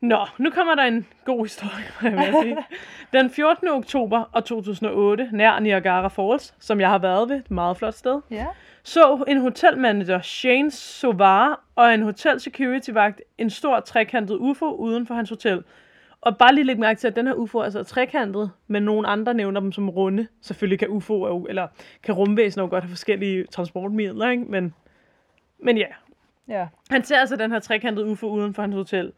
Nå, nu kommer der en god historie, må jeg vil sige. (laughs) Den 14. oktober og 2008, nær Niagara Falls, som jeg har været ved, et meget flot sted, Ja. så en hotelmanager, Shane Sovar, og en hotel security vagt en stor trekantet UFO uden for hans hotel. Og bare lige lægge mærke til, at den her UFO er altså trekantet, men nogle andre nævner dem som runde. Selvfølgelig kan UFO, jo, eller kan rumvæsener jo godt have forskellige transportmidler, ikke? Men, men ja, Ja. han ser altså den her trekantede UFO uden for hans hotel.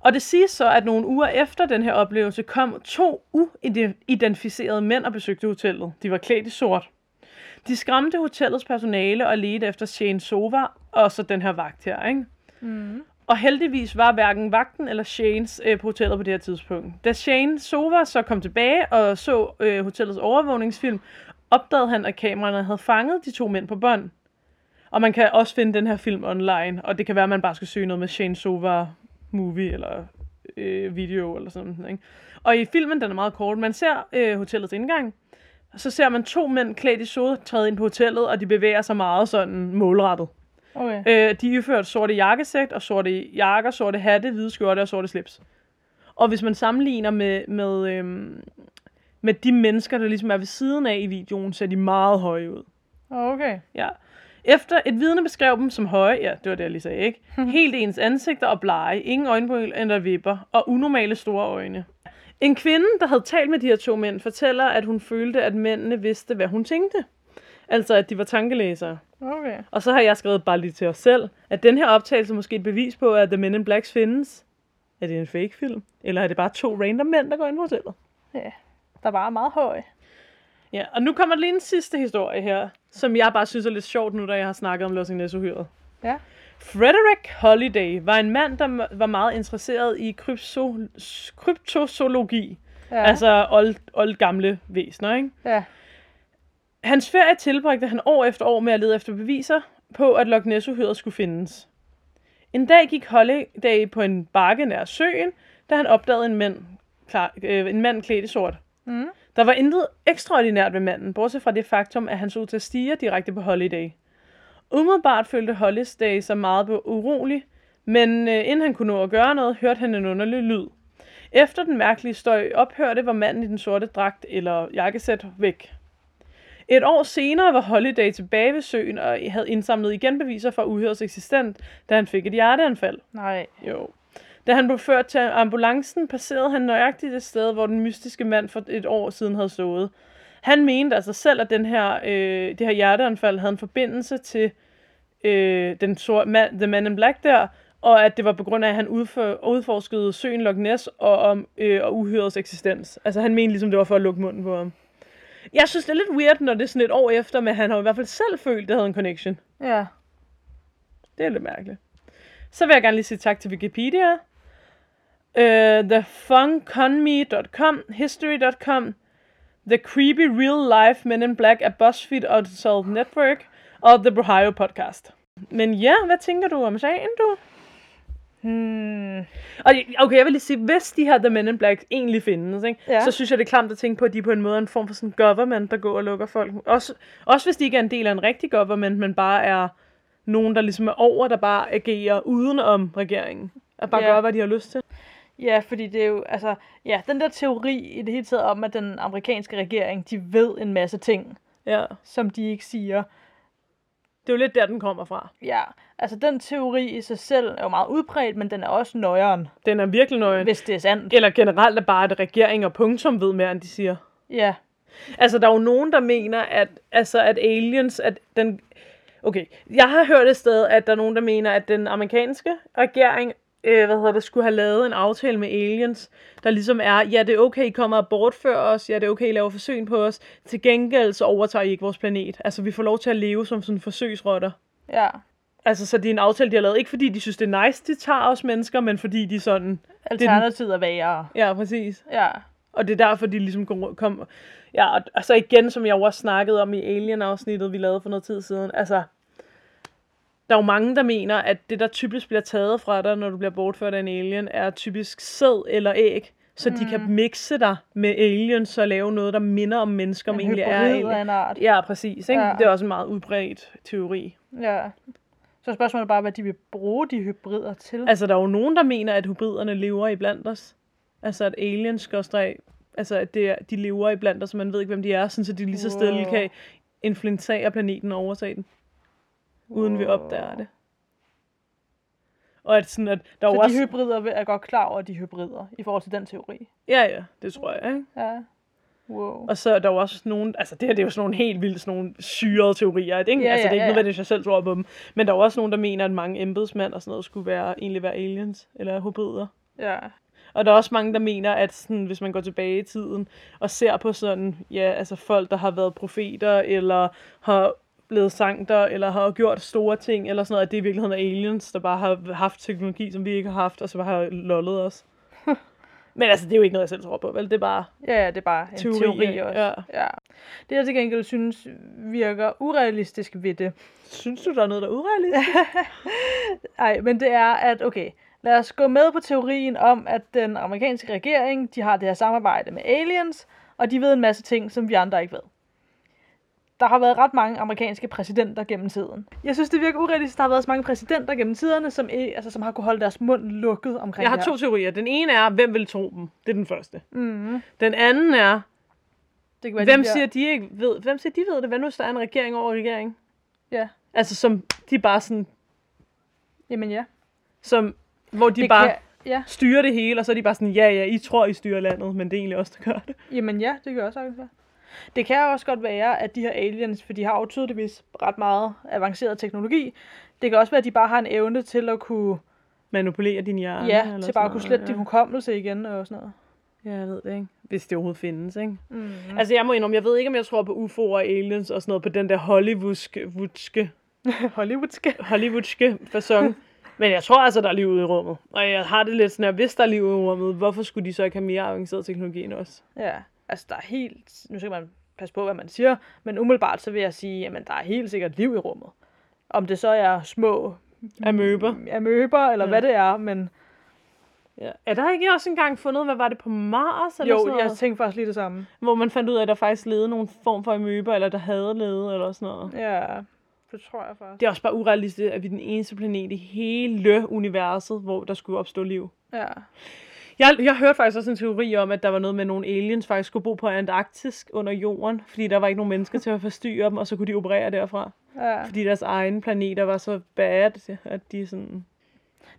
Og det siges så, at nogle uger efter den her oplevelse kom to uidentificerede mænd og besøgte hotellet. De var klædt i sort. De skræmte hotellets personale og ledte efter Shane Sova og så den her vagt her, ikke? Mm. Og heldigvis var hverken vagten eller Shanes øh, på hotellet på det her tidspunkt. Da Shane Sova så kom tilbage og så øh, hotellets overvågningsfilm, opdagede han, at kameraerne havde fanget de to mænd på bånd. Og man kan også finde den her film online, og det kan være, at man bare skal søge noget med Shane Sova movie eller øh, video eller sådan noget. Ikke? Og i filmen, den er meget kort, man ser øh, hotellets indgang, og så ser man to mænd klædt i sort træde ind på hotellet, og de bevæger sig meget sådan målrettet. Okay. Øh, de er iført sorte jakkesæt og sorte jakker, sorte hatte, hvide skjorte og sorte slips. Og hvis man sammenligner med, med, øhm, med de mennesker, der ligesom er ved siden af i videoen, ser de meget høje ud. Okay. Ja. Efter et vidne beskrev dem som høje, ja, det var det, jeg lige sagde, ikke? (laughs) Helt ens ansigter og blege, ingen øjenbryn eller vipper, og unormale store øjne. En kvinde, der havde talt med de her to mænd, fortæller, at hun følte, at mændene vidste, hvad hun tænkte. Altså, at de var tankelæsere. Okay. Og så har jeg skrevet bare lige til os selv, at den her optagelse er måske et bevis på, at The Men in Blacks findes. Er det en fake film? Eller er det bare to random mænd, der går ind på hotellet? Ja. Der var meget høj. Ja, og nu kommer lige en sidste historie her, som jeg bare synes er lidt sjovt nu, da jeg har snakket om Los Angeles-uhyret. Ja. Frederick Holiday var en mand, der var meget interesseret i krypso- kryptozoologi. Ja. Ja. Altså old, old gamle væsener, ikke? Ja. Hans ferie tilbragte han år efter år med at lede efter beviser på, at Loch ness skulle findes. En dag gik Holiday på en bakke nær søen, da han opdagede en mand, klar, øh, en mand klædt i sort. Mm. Der var intet ekstraordinært ved manden, bortset fra det faktum, at han så til at stige direkte på Holiday. Umiddelbart følte Holiday sig meget urolig, men øh, inden han kunne nå at gøre noget, hørte han en underlig lyd. Efter den mærkelige støj ophørte, var manden i den sorte dragt eller jakkesæt væk. Et år senere var Holiday tilbage ved søen og havde indsamlet igen beviser for uhørets eksistent, da han fik et hjerteanfald. Nej. Jo. Da han blev ført til ambulancen, passerede han nøjagtigt det sted, hvor den mystiske mand for et år siden havde stået. Han mente altså selv, at den her, øh, det her hjerteanfald havde en forbindelse til øh, den sorte man, The Man in Black der, og at det var på grund af, at han udfor, udforskede søen Loch Ness og, om, øh, og uhørets eksistens. Altså han mente ligesom, det var for at lukke munden på ham. Jeg synes, det er lidt weird, når det er sådan et år efter, men han har i hvert fald selv følt, det havde en connection. Ja. Det er lidt mærkeligt. Så vil jeg gerne lige sige tak til Wikipedia, uh, thefunconme.com, history.com, The Creepy Real Life Men in Black af BuzzFeed og Unsolved Network, og The Ohio Podcast. Men ja, hvad tænker du om sagen, du? Hmm. Og okay, jeg vil lige sige, hvis de her The Men in Black egentlig findes, ikke, Ja. så synes jeg, det er klamt at tænke på, at de på en måde er en form for sådan government, der går og lukker folk. Også, også hvis de ikke er en del af en rigtig government, men bare er nogen, der ligesom er over, der bare agerer uden om regeringen. Og bare Ja. gør, hvad de har lyst til. Ja, fordi det er jo, altså, ja, den der teori i det hele taget om, at den amerikanske regering, de ved en masse ting, Ja. som de ikke siger. Det er jo lidt der, den kommer fra. Ja, altså den teori i sig selv er jo meget udbredt, men den er også nøjeren, Den er virkelig nøje. hvis det er sandt. Eller generelt er bare, at regering og punktum ved mere, end de siger. Ja, Altså, der er jo nogen, der mener, at, altså, at aliens, at den... Okay, jeg har hørt et sted, at der er nogen, der mener, at den amerikanske regering, øh, hvad hedder det, skulle have lavet en aftale med aliens, der ligesom er, ja, det er okay, I kommer og bortfører os, ja, det er okay, I laver forsøg på os, til gengæld så overtager I ikke vores planet. Altså, vi får lov til at leve som sådan forsøgsrotter. ja. Altså, så det er en aftale, de har lavet, ikke fordi de synes, det er nice, de tager os mennesker, men fordi de sådan... Alternativet er værre. Ja, præcis. Ja, Og det er derfor, de ligesom kom... kom ja, og, og så igen, som jeg jo også snakkede om i Alien-afsnittet, vi lavede for noget tid siden, altså, der er jo mange, der mener, at det, der typisk bliver taget fra dig, når du bliver bortført af en alien, er typisk sæd eller æg, så mm. de kan mixe dig med aliens og lave noget, der minder om mennesker, en men egentlig er alien. en art. Ja, præcis. Ikke? Ja. Det er også en meget udbredt teori. Ja. Så er spørgsmålet bare, hvad de vil bruge de hybrider til. Altså, der er jo nogen, der mener, at hybriderne lever i blandt os. Altså, at aliens skal stræ... Altså, at det er, de lever i blandt os, så man ved ikke, hvem de er, sådan, så de lige så stille Wow. kan influentere planeten og overtage den, uden vi opdager det. Og at sådan, at der er Så også... de hybrider vil- er godt klar over, at de er hybrider, i forhold til den teori. Ja, ja, det tror jeg, ikke? Ja. Wow. Og så er der jo også nogen, altså det her det er jo sådan nogle helt vildt, sådan nogle syrede teorier, ikke? Ja, altså det er ja, ikke ja. nødvendigvis, jeg selv tror på dem. Men der er jo også nogen, der mener, at mange embedsmænd og sådan noget skulle være, egentlig være aliens, eller hybrider. Ja. Og der er også mange, der mener, at sådan, hvis man går tilbage i tiden og ser på sådan, ja, altså folk, der har været profeter, eller har blevet sankter, eller har gjort store ting, eller sådan noget, at det i virkeligheden er aliens, der bare har haft teknologi, som vi ikke har haft, og så bare har lollet os. (laughs) Men altså, det er jo ikke noget, jeg selv tror på, vel? Det er bare Ja, ja, det er bare en Teori, teori, også. Ja. ja. Det jeg til gengæld synes virker urealistisk ved det. Synes du, der er noget, der er urealistisk? (laughs) Nej, men det er, at okay, lad os gå med på teorien om, at den amerikanske regering, de har det her samarbejde med aliens, og de ved en masse ting, som vi andre ikke ved. Der har været ret mange amerikanske præsidenter gennem tiden. Jeg synes, det virker urealistisk, at der har været så mange præsidenter gennem tiderne, som, altså, som har kunne holde deres mund lukket omkring Jeg har det to her. teorier. Den ene er, hvem vil tro dem? Det er den første. Mm-hmm. Den anden er, Det kan være, hvem de siger, de ikke ved? Hvem siger, de ved det? Hvad nu, hvis der er en regering over regering? Ja, Altså, som de bare sådan, jamen ja. som, hvor de det bare Kan, ja, styrer det hele, og så er de bare sådan, ja, ja, I tror, I styrer landet, men det er egentlig os, der gør det. jamen ja, det kan også sagtens være. Det kan også godt være, at de her aliens, for de har jo tydeligvis ret meget avanceret teknologi, det kan også være, at de bare har en evne til at kunne Manipulere din hjerne. Ja, eller til bare at kunne slette ja. din hukommelse igen og sådan noget. Ja, jeg ved det ikke. Hvis det overhovedet findes, ikke? Mm. Altså, jeg må indrømme, jeg ved ikke, om jeg tror på UFO'er og aliens og sådan noget på den der hollywoodske, woodske, (laughs) Hollywoodske. hollywoodske fasong. Men jeg tror altså, der er liv ude i rummet. Og jeg har det lidt sådan, at hvis der er liv ude i rummet, hvorfor skulle de så ikke have mere avanceret teknologi end os? Ja, altså der er helt... Nu skal man passe på, hvad man siger, men umiddelbart så vil jeg sige, at der er helt sikkert liv i rummet. Om det så er små Amøber. amøber, eller Ja. hvad det er, men Ja. Er der ikke også engang fundet, hvad var det på Mars? Eller sådan jo, noget? jeg tænkte faktisk lige det samme. Hvor man fandt ud af, at der faktisk levede nogle form for amøber, eller der havde levet, eller sådan noget. Ja, det tror jeg faktisk. Det er også bare urealistisk, at vi er den eneste planet i hele universet, hvor der skulle opstå liv. Ja. Jeg, jeg hørte faktisk også en teori om, at der var noget med nogle aliens faktisk skulle bo på Antarktis under jorden, fordi der var ikke nogen mennesker til at forstyrre dem, og så kunne de operere derfra. ja. Fordi deres egne planeter var så bad, at de sådan...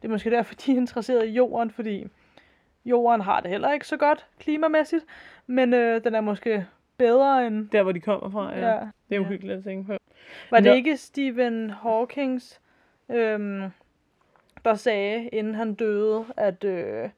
Det er måske derfor, de er interesseret i jorden, fordi jorden har det heller ikke så godt klimamæssigt, men øh, den er måske bedre end... Der, hvor de kommer fra, ja. Ja. ja. Det er Ja. uhyggeligt at tænke på. Var det Nå. ikke Stephen Hawkings, øhm, der sagde, inden han døde, at, øh,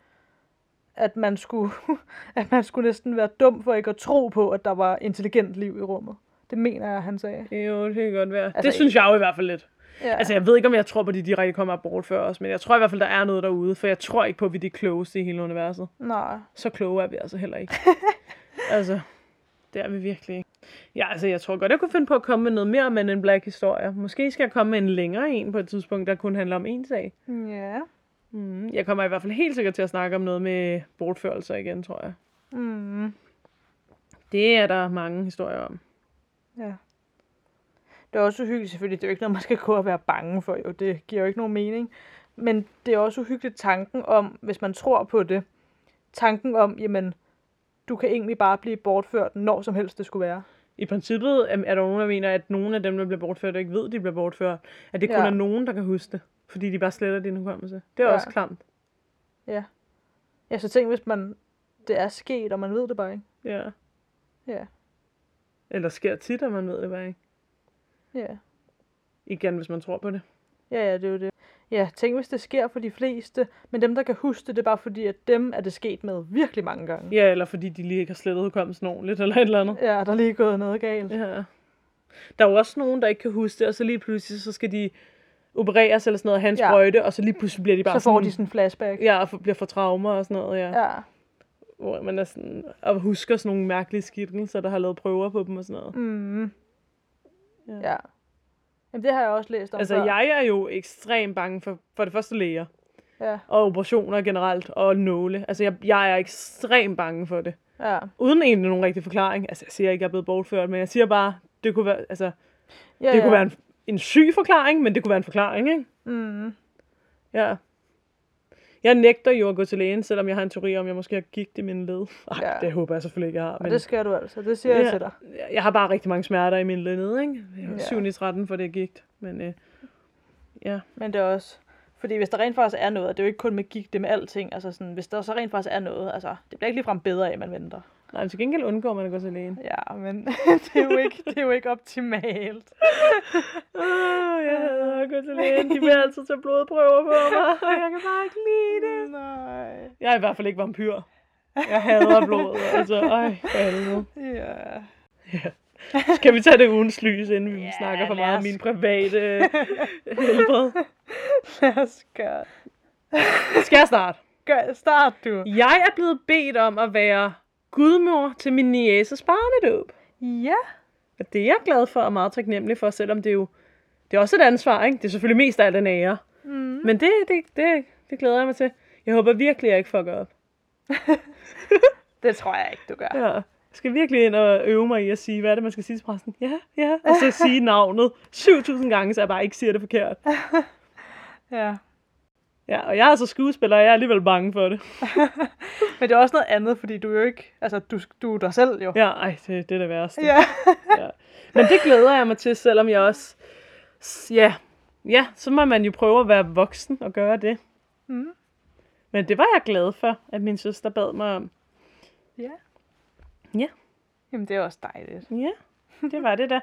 at, man skulle, (laughs) at man skulle næsten være dum for ikke at tro på, at der var intelligent liv i rummet? Det mener jeg, han sagde. Jo, det kan godt være. Altså, det synes jeg jo i hvert fald lidt. Ja. Altså, jeg ved ikke, om jeg tror på, at de direkte kommer og bortfører os, men jeg tror i hvert fald, der er noget derude, for jeg tror ikke på, at vi er de klogeste i hele universet. Nej. Så kloge er vi altså heller ikke. (laughs) altså, det er vi virkelig ikke. Ja, altså, jeg tror godt, jeg kunne finde på at komme med noget mere Men in Black historie. Måske skal jeg komme med en længere en på et tidspunkt, der kun handler om en sag. Ja. Mm, jeg kommer i hvert fald helt sikkert til at snakke om noget med bortførelser igen, tror jeg. Mm. Det er der mange historier om. Ja. Det er også uhyggeligt, selvfølgelig. Det er jo ikke noget, man skal gå og være bange for, jo. Det giver jo ikke nogen mening. Men det er også uhyggeligt tanken om, hvis man tror på det, tanken om, jamen, du kan egentlig bare blive bortført, når som helst det skulle være. I princippet er er der nogen, der mener, at nogle af dem, der bliver bortført, ikke ved, at de bliver bortført. At det kun Ja. er nogen, der kan huske det. Fordi de bare sletter din hukommelse. Det er Ja. også klamt. Ja. Ja, så tænk, hvis man, det er sket, og man ved det bare ikke. Ja. Ja. Eller sker tit, at man ved det bare ikke. Ja. Igen, hvis man tror på det. Ja, ja, det er jo det. Ja, tænk, hvis det sker for de fleste, men dem, der kan huske det, det er bare fordi, at dem er det sket med virkelig mange gange. Ja, eller fordi de lige ikke har slettet hukommelsen ordentligt, eller et eller andet. Ja, der er lige gået noget galt. Ja. Der er jo også nogen, der ikke kan huske det, og så lige pludselig, så skal de opereres eller sådan noget, have en Ja. sprøjte, og så lige pludselig bliver de bare Så får sådan, de sådan en flashback. Ja, og bliver for traumer og sådan noget, ja. Ja. Hvor man er sådan, og husker sådan nogle mærkelige skikkelser, der har lavet prøver på dem og sådan noget. Mm. Ja. Ja. Jamen, det har jeg også læst om Altså, før. jeg er jo ekstremt bange for, for det første læger, Ja, og operationer generelt, og nåle. Altså, jeg, jeg er ekstremt bange for det. ja. Uden egentlig nogen rigtig forklaring. Altså, jeg siger ikke, at jeg er blevet bortført, men jeg siger bare, det kunne være, altså, ja det ja. kunne være en, en syg forklaring, men det kunne være en forklaring, ikke? Mm. Ja. Jeg nægter jo at gå til lægen, selvom jeg har en teori om, jeg måske har gigt i mine led. Ej, Ja. ja. det håber jeg selvfølgelig ikke, jeg har. Og det skal du altså. Det siger jeg til dig. jeg, har bare rigtig mange smerter i mine led, ikke? Jeg er Ja. 7 i 13, for det er gigt. Men øh, ja, Men det er også... Fordi hvis der rent faktisk er noget, og det er jo ikke kun med gik, det er med alting, altså sådan, hvis der så rent faktisk er noget, altså, det bliver ikke ligefrem bedre af, man venter. Nej, til gengæld undgår man at gå til lægen. Ja, men (laughs) det, er jo ikke, det er jo ikke optimalt. (laughs) Åh, jeg hader at gå til lægen. De vil (laughs) altid tage blodprøver på mig, og jeg kan bare ikke lide det. Nej. Jeg er i hvert fald ikke vampyr. Jeg hader blod. Altså, ej, for helvede. Ja. Skal vi tage det ugens lys, inden vi Ja, snakker for meget om min private helbred? Lad os gøre. Skal jeg starte? Gør, start du. Jeg er blevet bedt om at være gudmor til min niæses barnedåb. Ja. Og det er jeg glad for og meget taknemmelig for, selvom det er jo det er også et ansvar, ikke? Det er selvfølgelig mest af alt en ære. Mm. Men det, det, det, det glæder jeg mig til. Jeg håber virkelig, at jeg ikke fucker op. (laughs) Det tror jeg ikke, du gør. Ja. Jeg skal virkelig ind og øve mig i at sige, hvad er det, man skal sige til præsten? Ja, ja. Og så sige navnet 7.000 gange, så jeg bare ikke siger det forkert. (laughs) Ja. Ja, og jeg er så skuespiller, og jeg er alligevel bange for det. (laughs) Men det er også noget andet, fordi du er jo ikke, altså du, du er dig selv jo. Ja, ej, det, det er det værste. Ja. ja. Men det glæder jeg mig til, selvom jeg også... Ja, ja, så må man jo prøve at være voksen og gøre det. Mm. Men det var jeg glad for, at min søster bad mig om. Ja. Ja. Jamen, det er også dejligt. Ja, det var det da.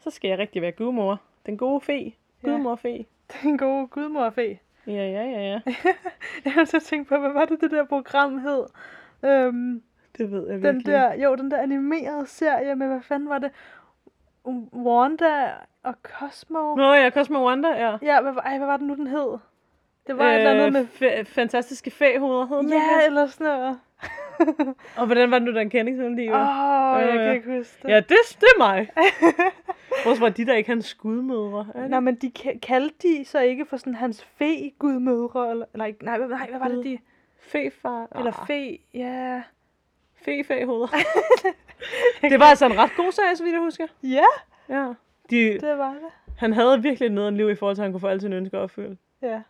Så skal jeg rigtig være gudmor. Den gode fe. Gudmor-fe. Den gode gudmorfæ. Ja, ja, ja, ja. (laughs) Jeg har så tænkt på, hvad var det, det der program hed? Øhm, Det ved jeg den virkelig. der, jo, den der animerede serie med, hvad fanden var det? Wanda og Cosmo. Nå ja, Cosmo Wanda, ja. Ja, hvad, var- ej, hvad var det nu, den hed? Det var øh, et eller andet med... fa- fantastiske fæhoveder hed den Ja, eller sådan noget. (laughs) Og hvordan var det nu, den kendingsmelodi Åh, var? oh, jeg Øh, kan ikke huske det. Ja, det, det er mig. Hvorfor var de der ikke hans skudmødre? Det? Nej, men de ka- kaldte de så ikke for sådan hans fe-gudmødre, eller, nej, hvad, nej, hvad var det, de, Fæfar. eller fe, ja, Fæfæhoveder. (laughs) det var altså en ret god sag, så vidt jeg husker. ja, Ja. De, det var det, han havde virkelig noget liv i forhold til, at han kunne få alle sine ønsker opfyldt. ja,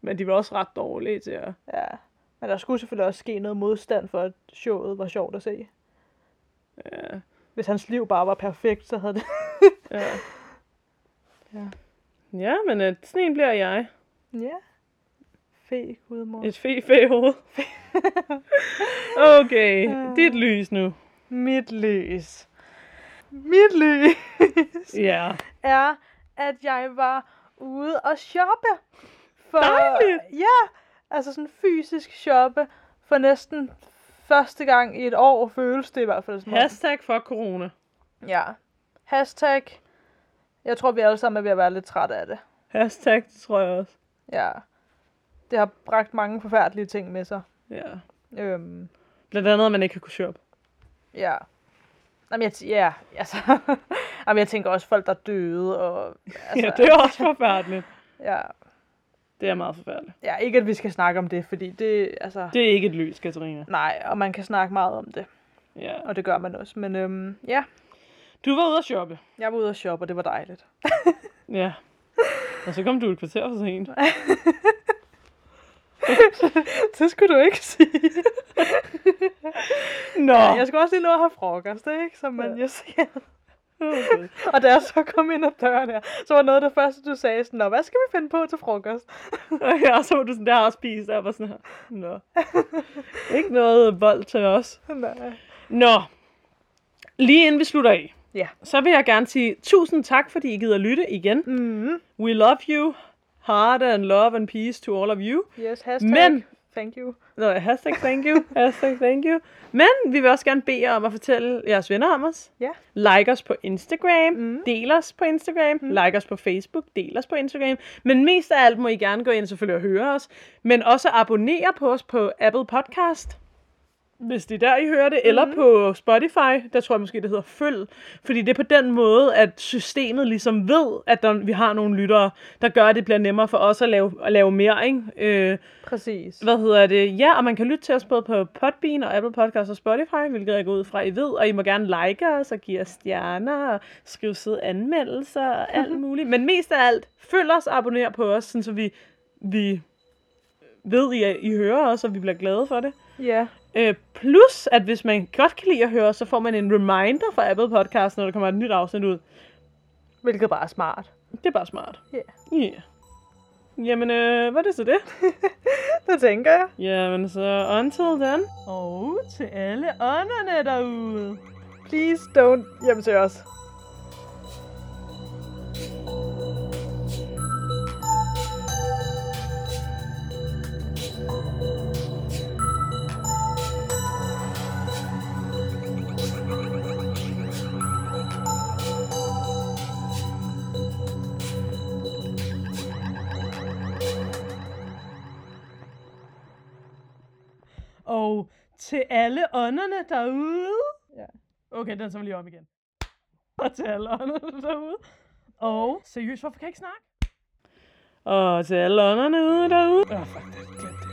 Men de var også ret dårlige til at... ja. Men der skulle selvfølgelig også ske noget modstand for, at showet var sjovt at se. Ja, Hvis hans liv bare var perfekt, så havde det... ja. (laughs) Ja. Ja, men uh, sådan en bliver jeg. ja. Fe, gudmor. Et fe-fæhoved. (laughs) okay, dit lys nu. Mit lys. Mit lys Ja. er, at jeg var ude og shoppe. For, Dejligt. Ja, altså sådan fysisk shoppe for næsten første gang i et år, føles det i hvert fald. Om. Hashtag fuck corona. Ja. Hashtag. Jeg tror, vi alle sammen er ved at være lidt trætte af det. Hashtag, det tror jeg også. Ja. Det har bragt mange forfærdelige ting med sig. Ja. Øhm, Blandt andet, at man ikke kan kunne shoppe. ja. Jamen, jeg, ja, altså. (laughs) Jamen, jeg tænker også folk, der er døde. Og, altså, Ja, det er også forfærdeligt. (laughs) Ja. Det er meget forfærdeligt. Ja, ikke at vi skal snakke om det, fordi det, altså... Det er ikke et lys, Katarina. Nej, og man kan snakke meget om det, Ja. og det gør man også. Men øhm, ja, Du var ude at shoppe. jeg var ude at shoppe, og det var dejligt. (laughs) Ja. Og så kom du et kvarter for sent. (laughs) det skulle du ikke sige. Nå. Ja, jeg skulle også lige nå at have frokost, ikke? Som man Ja. jo siger. Okay. Og da jeg så kom ind ad døren her, så var noget af det første, du sagde sådan, Nå, hvad skal vi finde på til frokost? (laughs) ja, og så var du sådan, der og jeg var sådan her. Nå. (laughs) ikke noget vold til os. Nej. Nå. Lige inden vi slutter af, Ja. så vil jeg gerne sige tusind tak, fordi I gider lytte igen. Mm-hmm. We love you. Heart and love and peace to all of you. Yes, hashtag. Men- Thank you. Nå, hashtag thank you. Hashtag thank you. Men vi vil også gerne bede jer om at fortælle jeres venner om os. Ja. Like os på Instagram. Mm. Del os på Instagram. Mm. Like os på Facebook. Del os på Instagram. Men mest af alt må I gerne gå ind selvfølgelig og høre os. Men også abonnere på os på Apple Podcast. Hvis det er der, I hører det. Eller Mhm. på Spotify. Der tror jeg måske, det hedder følg. Fordi det er på den måde, at systemet ligesom ved, at der, vi har nogle lyttere, der gør, at det bliver nemmere for os at lave, at lave mere. Ikke? Øh, Præcis. hvad hedder det? Ja, og man kan lytte til os både på Podbean og Apple Podcast og Spotify, hvilket jeg går ud fra, I ved. Og I må gerne like os og give os stjerner og skrive søde anmeldelser og alt muligt. Men mest af alt, følg os og abonner på os, sådan så vi, vi ved, I, I hører os, og vi bliver glade for det. Ja. Øh, plus, at hvis man godt kan lide at høre så får man en reminder fra Apple Podcast, når der kommer et nyt afsnit ud. Hvilket bare er smart. Det er bare smart. Ja. Ja. Yeah. Jamen, øh, hvad er det så det? (laughs) Det tænker jeg. Jamen, så until then. Og til alle ånderne derude. Please don't hjemsøge os. Og til alle ånderne derude. Ja. Okay, den tager vi lige om igen. Og til alle ånderne derude. Og seriøst, hvorfor kan jeg ikke snakke? Og til alle ånderne ude derude. Åh, oh, fuck det. Glem